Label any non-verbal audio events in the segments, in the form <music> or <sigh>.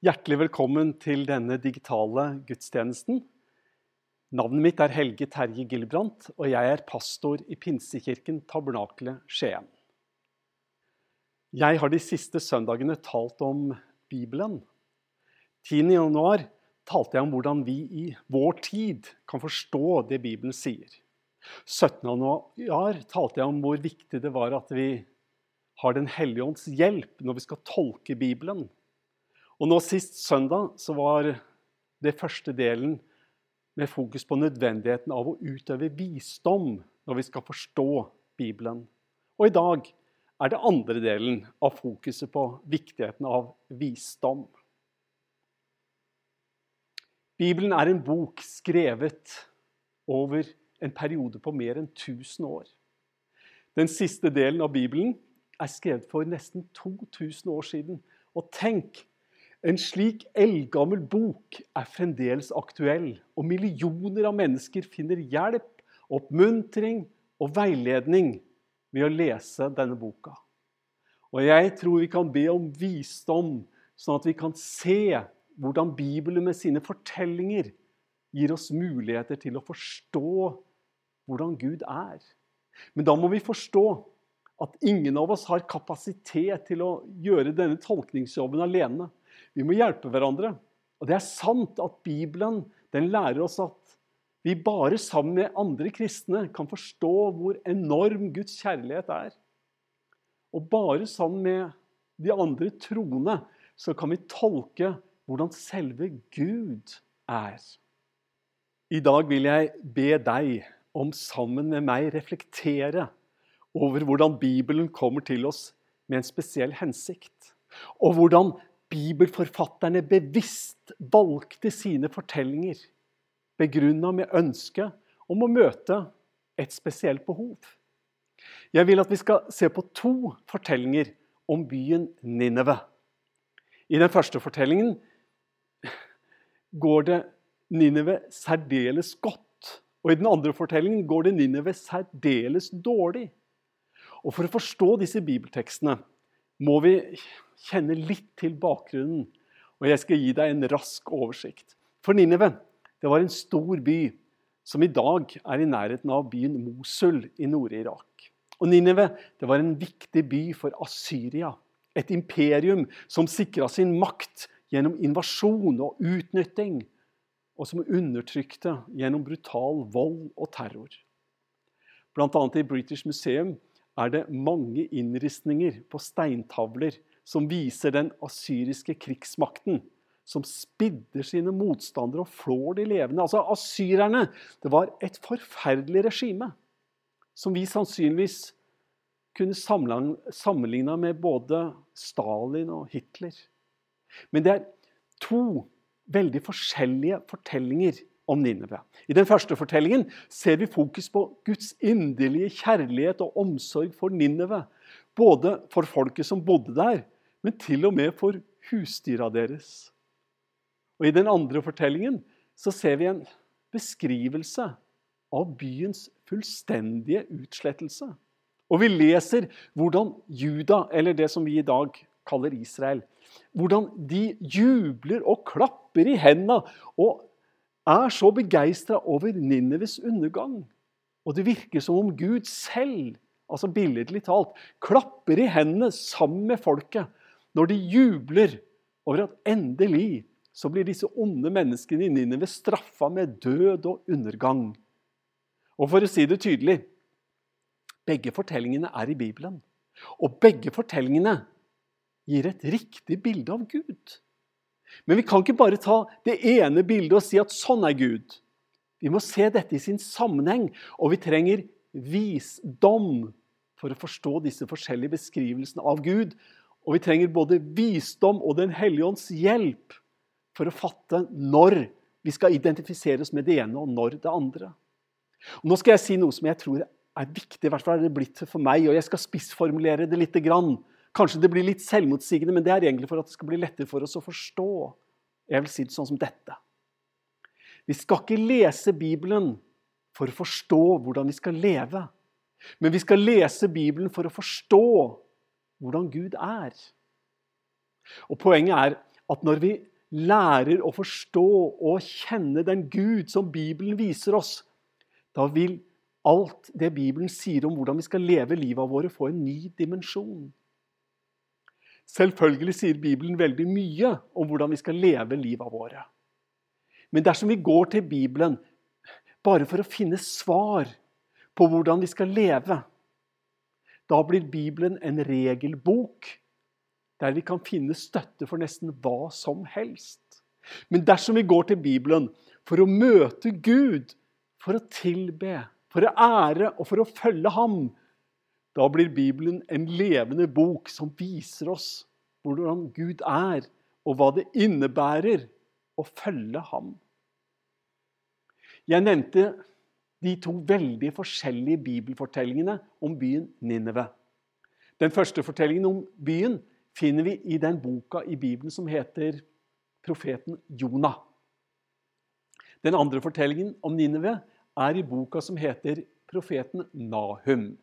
Hjertelig velkommen til denne digitale gudstjenesten. Navnet mitt er Helge Terje Gilbrandt, og jeg er pastor i Pinsekirken Tabernakle Skien. Jeg har de siste søndagene talt om Bibelen. 10. januar talte jeg om hvordan vi i vår tid kan forstå det Bibelen sier. 17. januar talte jeg om hvor viktig det var at vi har Den hellige ånds hjelp når vi skal tolke Bibelen. Og nå sist søndag så var det første delen med fokus på nødvendigheten av å utøve visdom når vi skal forstå Bibelen. Og i dag er det andre delen av fokuset på viktigheten av visdom. Bibelen er en bok skrevet over en periode på mer enn 1000 år. Den siste delen av Bibelen er skrevet for nesten 2000 år siden. Og tenk, en slik eldgammel bok er fremdeles aktuell, og millioner av mennesker finner hjelp, oppmuntring og veiledning ved å lese denne boka. Og jeg tror vi kan be om visdom, sånn at vi kan se hvordan Bibelen med sine fortellinger gir oss muligheter til å forstå hvordan Gud er. Men da må vi forstå at ingen av oss har kapasitet til å gjøre denne tolkningsjobben alene. Vi må hjelpe hverandre. Og det er sant at Bibelen den lærer oss at vi bare sammen med andre kristne kan forstå hvor enorm Guds kjærlighet er. Og bare sammen med de andre troende så kan vi tolke hvordan selve Gud er. I dag vil jeg be deg om sammen med meg reflektere over hvordan Bibelen kommer til oss med en spesiell hensikt. Og hvordan bibelforfatterne bevisst valgte sine fortellinger, begrunna med ønske om å møte et spesielt behov. Jeg vil at vi skal se på to fortellinger om byen Nineve. I den første fortellingen går det Nineve særdeles godt. Og i den andre fortellingen går det Nineve særdeles dårlig. Og For å forstå disse bibeltekstene må vi kjenne litt til bakgrunnen. Og jeg skal gi deg en rask oversikt. For Ninive det var en stor by som i dag er i nærheten av byen Mosul i Nord-Irak. Og Ninive det var en viktig by for Asyria. Et imperium som sikra sin makt gjennom invasjon og utnytting. Og som undertrykte gjennom brutal vold og terror. Annet i British Museum er det mange innristninger på steintavler som viser den asyriske krigsmakten som spidder sine motstandere og flår de levende. Altså Asyrerne det var et forferdelig regime som vi sannsynligvis kunne sammenligne med både Stalin og Hitler. Men det er to veldig forskjellige fortellinger om Nineve. I den første fortellingen ser vi fokus på Guds inderlige kjærlighet og omsorg for Nineve. Både for folket som bodde der, men til og med for husdyra deres. Og I den andre fortellingen så ser vi en beskrivelse av byens fullstendige utslettelse. Og vi leser hvordan Juda, eller det som vi i dag kaller Israel, hvordan de jubler og klapper i hendene og er så begeistra over Nineves undergang. Og det virker som om Gud selv, altså billedlig talt, klapper i hendene sammen med folket når de jubler over at endelig så blir disse onde menneskene i Nineve straffa med død og undergang. Og for å si det tydelig begge fortellingene er i Bibelen. Og begge fortellingene gir et riktig bilde av Gud. Men vi kan ikke bare ta det ene bildet og si at sånn er Gud. Vi må se dette i sin sammenheng, og vi trenger visdom for å forstå disse forskjellige beskrivelsene av Gud. Og vi trenger både visdom og Den hellige ånds hjelp for å fatte når vi skal identifisere oss med det ene, og når det andre. Og nå skal jeg si noe som jeg tror er viktig, i hvert fall er det blitt for meg, og jeg skal spissformulere det lite grann. Kanskje det blir litt selvmotsigende, men det er egentlig for at det skal bli lettere for oss å forstå. Jeg vil si det sånn som dette. Vi skal ikke lese Bibelen for å forstå hvordan vi skal leve. Men vi skal lese Bibelen for å forstå hvordan Gud er. Og Poenget er at når vi lærer å forstå og kjenne den Gud som Bibelen viser oss, da vil alt det Bibelen sier om hvordan vi skal leve livet våre, få en ny dimensjon. Selvfølgelig sier Bibelen veldig mye om hvordan vi skal leve livet våre. Men dersom vi går til Bibelen bare for å finne svar på hvordan vi skal leve, da blir Bibelen en regelbok der vi kan finne støtte for nesten hva som helst. Men dersom vi går til Bibelen for å møte Gud, for å tilbe, for å ære og for å følge ham, da blir Bibelen en levende bok som viser oss hvordan Gud er, og hva det innebærer å følge ham. Jeg nevnte de to veldig forskjellige bibelfortellingene om byen Nineve. Den første fortellingen om byen finner vi i den boka i Bibelen som heter profeten Jonah. Den andre fortellingen om Nineve er i boka som heter profeten Nahum.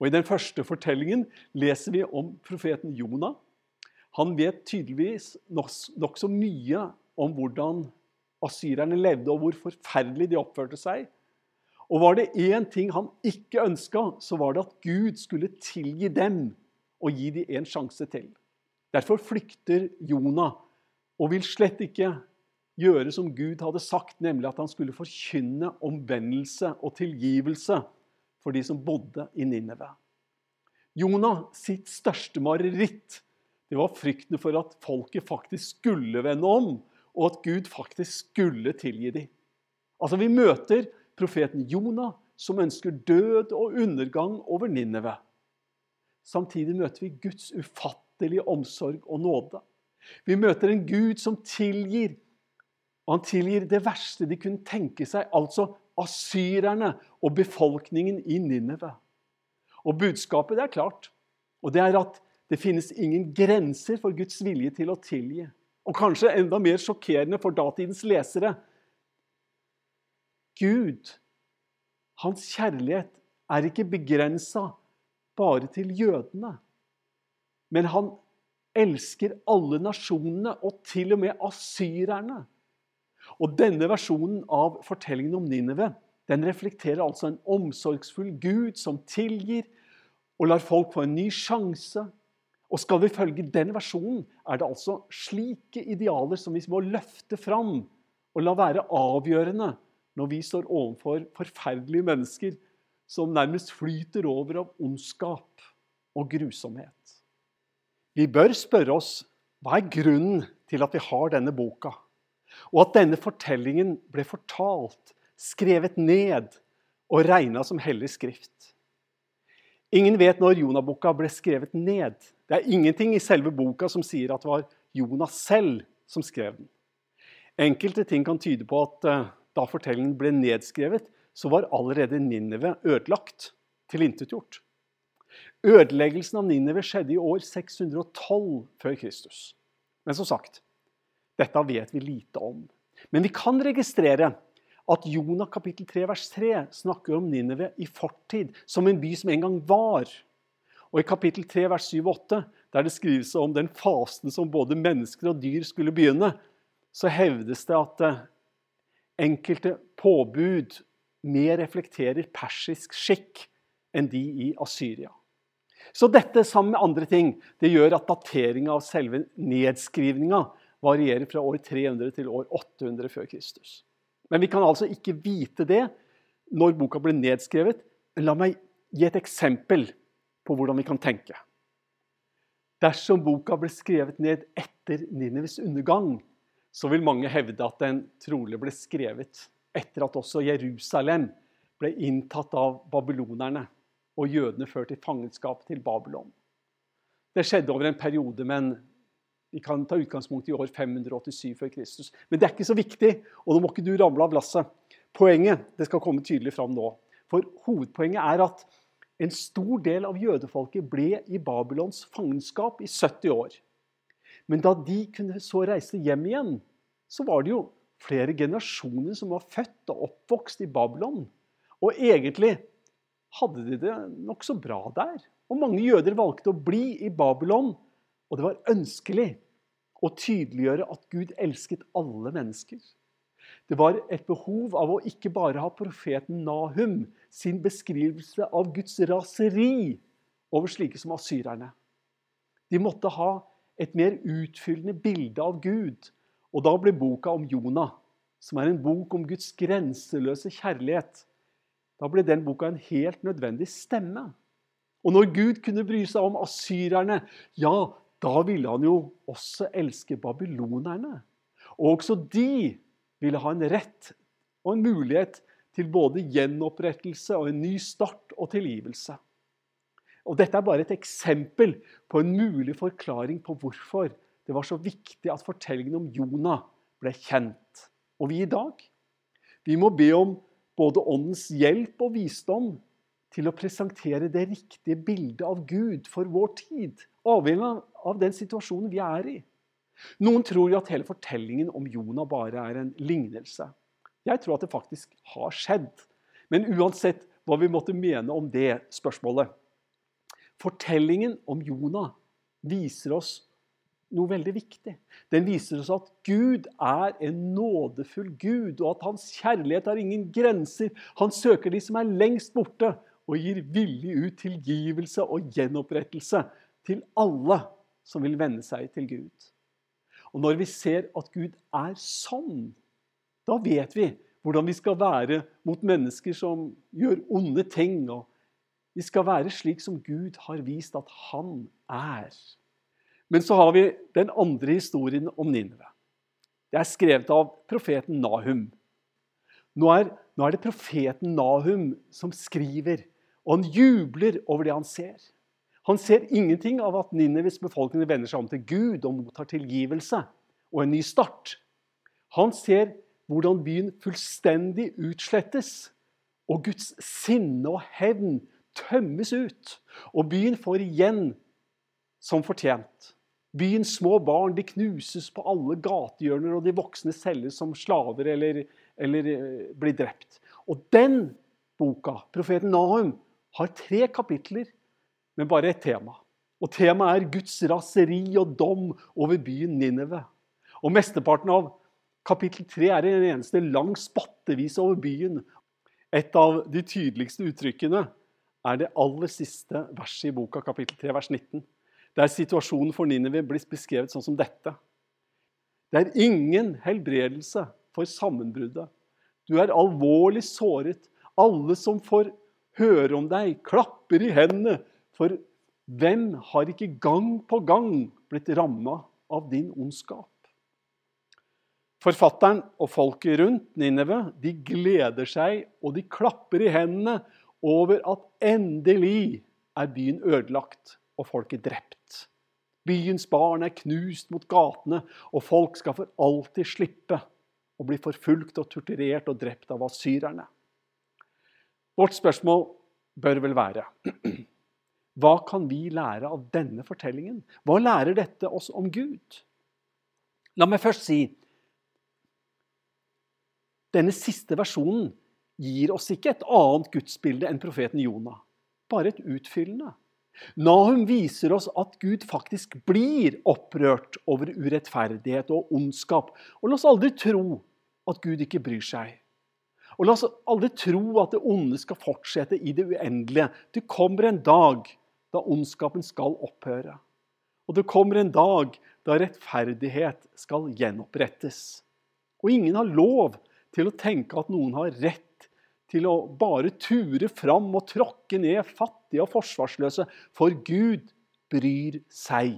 Og I den første fortellingen leser vi om profeten Jonah. Han vet tydeligvis nokså mye om hvordan asyrerne levde, og hvor forferdelig de oppførte seg. Og var det én ting han ikke ønska, så var det at Gud skulle tilgi dem og gi dem en sjanse til. Derfor flykter Jonah og vil slett ikke gjøre som Gud hadde sagt, nemlig at han skulle forkynne omvendelse og tilgivelse for de som bodde i Nineve. Jonah sitt største mareritt det var frykten for at folket faktisk skulle vende om, og at Gud faktisk skulle tilgi dem. Altså, Vi møter profeten Jonah, som ønsker død og undergang over Nineve. Samtidig møter vi Guds ufattelige omsorg og nåde. Vi møter en Gud som tilgir. Og han tilgir det verste de kunne tenke seg, altså asyrerne og befolkningen i Nineve. Og budskapet det er klart. Og det er at det finnes ingen grenser for Guds vilje til å tilgi. Og kanskje enda mer sjokkerende for datidens lesere Gud, hans kjærlighet, er ikke begrensa bare til jødene. Men han elsker alle nasjonene, og til og med asyrerne. Og Denne versjonen av fortellingen om Nineve, den reflekterer altså en omsorgsfull Gud som tilgir og lar folk få en ny sjanse. Og Skal vi følge den versjonen, er det altså slike idealer som vi må løfte fram og la være avgjørende når vi står overfor forferdelige mennesker som nærmest flyter over av ondskap og grusomhet. Vi bør spørre oss hva er grunnen til at vi har denne boka, og at denne fortellingen ble fortalt, skrevet ned og regna som hellig skrift. Ingen vet når Jonah-boka ble skrevet ned. Det er ingenting i selve boka som sier at det var Jonas selv som skrev den. Enkelte ting kan tyde på at eh, da fortellingen ble nedskrevet, så var allerede Ninive ødelagt, tilintetgjort. Ødeleggelsen av Ninive skjedde i år 612 før Kristus. Men som sagt, dette vet vi lite om. Men vi kan registrere at Jonah kapittel 3 vers 3 snakker om Nineveh i fortid, som en by som en gang var. Og i kapittel 3 vers 7 og 8, der det skrives om den fasen som både mennesker og dyr skulle begynne, så hevdes det at eh, enkelte påbud mer reflekterer persisk skikk enn de i Asyria. Så dette sammen med andre ting det gjør at dateringa av selve nedskrivninga varierer fra år 300 til år 800 før Kristus. Men vi kan altså ikke vite det når boka ble nedskrevet. La meg gi et eksempel på hvordan vi kan tenke. Dersom boka ble skrevet ned etter Nineves undergang, så vil mange hevde at den trolig ble skrevet etter at også Jerusalem ble inntatt av babylonerne og jødene ført i fangenskap til Babylon. Det skjedde over en periode, men vi kan ta utgangspunkt i år 587 før Kristus. Men det er ikke så viktig, og nå må ikke du ramle av lasset. Poenget det skal komme tydelig fram nå. For hovedpoenget er at en stor del av jødefolket ble i Babylons fangenskap i 70 år. Men da de kunne så reise hjem igjen, så var det jo flere generasjoner som var født og oppvokst i Babylon. Og egentlig hadde de det nokså bra der. Og mange jøder valgte å bli i Babylon, og det var ønskelig. Å tydeliggjøre at Gud elsket alle mennesker. Det var et behov av å ikke bare ha profeten Nahum sin beskrivelse av Guds raseri over slike som asyrerne. De måtte ha et mer utfyllende bilde av Gud. Og da ble boka om Jonah, som er en bok om Guds grenseløse kjærlighet, da ble den boka en helt nødvendig stemme. Og når Gud kunne bry seg om asyrerne, ja, da ville han jo også elske babylonerne. Og også de ville ha en rett og en mulighet til både gjenopprettelse og en ny start og tilgivelse. Og Dette er bare et eksempel på en mulig forklaring på hvorfor det var så viktig at fortellingen om Jonah ble kjent. Og vi i dag vi må be om både Åndens hjelp og visdom til å presentere det riktige bildet av Gud for vår tid, avhengig av den situasjonen vi er i. Noen tror jo at hele fortellingen om Jonah bare er en lignelse. Jeg tror at det faktisk har skjedd. Men uansett hva vi måtte mene om det spørsmålet Fortellingen om Jonah viser oss noe veldig viktig. Den viser oss at Gud er en nådefull Gud, og at hans kjærlighet har ingen grenser. Han søker de som er lengst borte, og gir villig ut tilgivelse og gjenopprettelse til alle som vil vende seg til Gud. Og Når vi ser at Gud er sånn, da vet vi hvordan vi skal være mot mennesker som gjør onde ting. og Vi skal være slik som Gud har vist at han er. Men så har vi den andre historien om Nineve. Det er skrevet av profeten Nahum. Nå er, nå er det profeten Nahum som skriver, og han jubler over det han ser. Han ser ingenting av at Nineves befolkning vender seg om til Gud og mottar tilgivelse og en ny start. Han ser hvordan byen fullstendig utslettes, og Guds sinne og hevn tømmes ut. Og byen får igjen som fortjent. Byens små barn de knuses på alle gatehjørner, og de voksne selges som slaver eller, eller eh, blir drept. Og den boka, profeten Nahum, har tre kapitler med bare ett tema. Og Temaet er Guds raseri og dom over byen Nineve. Og Mesteparten av kapittel 3 er en eneste lang spattevis over byen. Et av de tydeligste uttrykkene er det aller siste verset i boka, kapittel 3, vers 19 der situasjonen for Ninive blir beskrevet sånn som dette. Det er ingen helbredelse for sammenbruddet. Du er alvorlig såret. Alle som får høre om deg, klapper i hendene. For hvem har ikke gang på gang blitt ramma av din ondskap? Forfatteren og folket rundt Nineve de gleder seg og de klapper i hendene over at endelig er byen ødelagt og folket drept. Byens barn er knust mot gatene, og folk skal for alltid slippe å bli forfulgt og torturert og drept av asyrerne. Vårt spørsmål bør vel være <clears throat> hva kan vi lære av denne fortellingen? Hva lærer dette oss om Gud? La meg først si denne siste versjonen gir oss ikke et annet gudsbilde enn profeten Jonah, bare et utfyllende. Nahum viser oss at Gud faktisk blir opprørt over urettferdighet og ondskap. Og la oss aldri tro at Gud ikke bryr seg. Og la oss aldri tro at det onde skal fortsette i det uendelige. Det kommer en dag da ondskapen skal opphøre. Og det kommer en dag da rettferdighet skal gjenopprettes. Og ingen har lov til å tenke at noen har rett til å bare ture fram og tråkke ned fattige og forsvarsløse, for Gud bryr seg.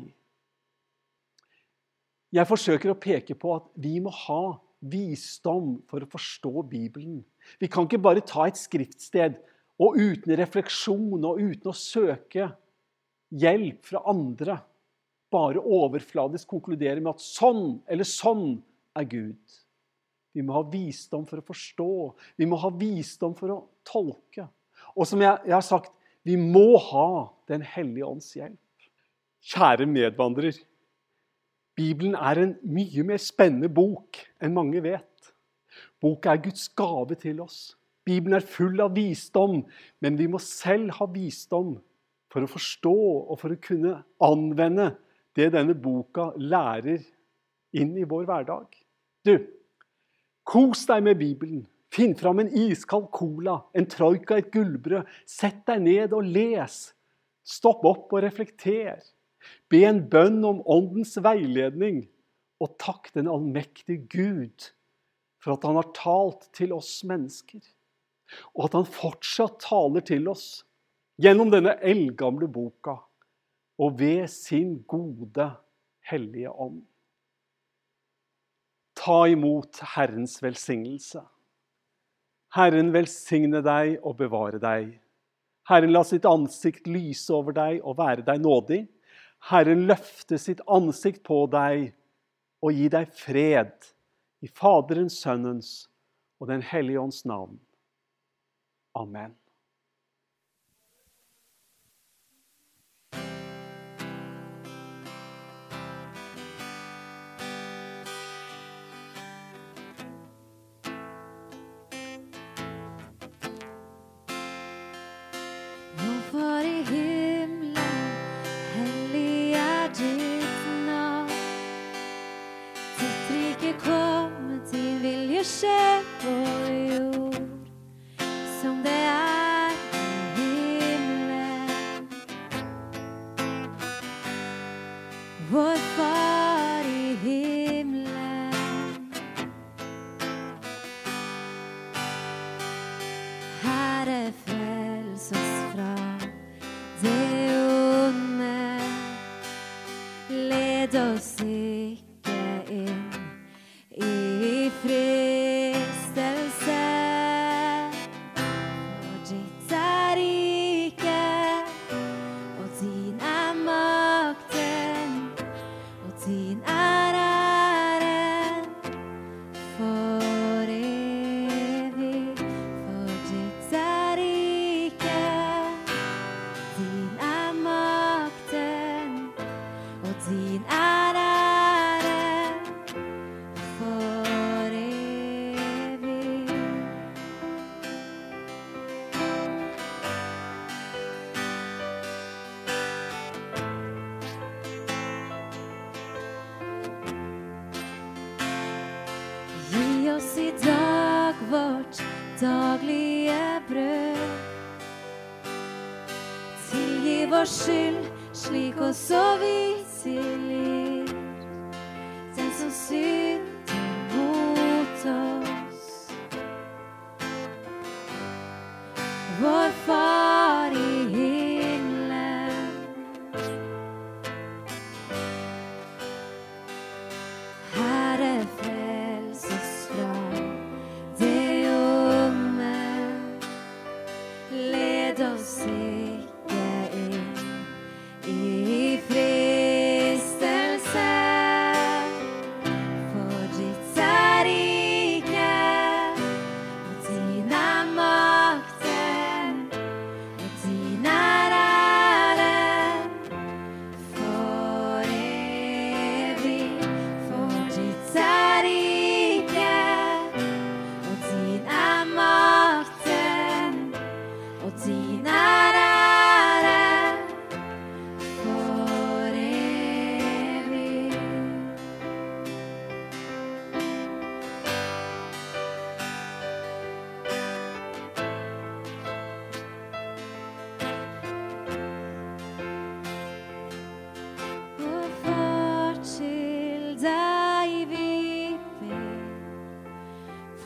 Jeg forsøker å peke på at vi må ha visdom for å forstå Bibelen. Vi kan ikke bare ta et skriftsted og uten refleksjon og uten å søke hjelp fra andre bare overfladisk konkludere med at sånn eller sånn er Gud. Vi må ha visdom for å forstå. Vi må ha visdom for å tolke. Og som jeg, jeg har sagt, vi må ha Den hellige ånds hjelp. Kjære medvandrer. Bibelen er en mye mer spennende bok enn mange vet. Boka er Guds gave til oss. Bibelen er full av visdom, men vi må selv ha visdom for å forstå og for å kunne anvende det denne boka lærer inn i vår hverdag. Du, kos deg med Bibelen. Finn fram en iskald cola, en troika, et gullbrød. Sett deg ned og les. Stopp opp og reflekter. Be en bønn om Åndens veiledning, og takk den allmektige Gud for at han har talt til oss mennesker, og at han fortsatt taler til oss gjennom denne eldgamle boka og ved sin gode, hellige ånd. Ta imot Herrens velsignelse. Herren velsigne deg og bevare deg. Herren la sitt ansikt lyse over deg og være deg nådig. Herren løfte sitt ansikt på deg og gi deg fred. I Faderens, Sønnens og Den hellige ånds navn. Amen. Vår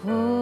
Oh.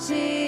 watching.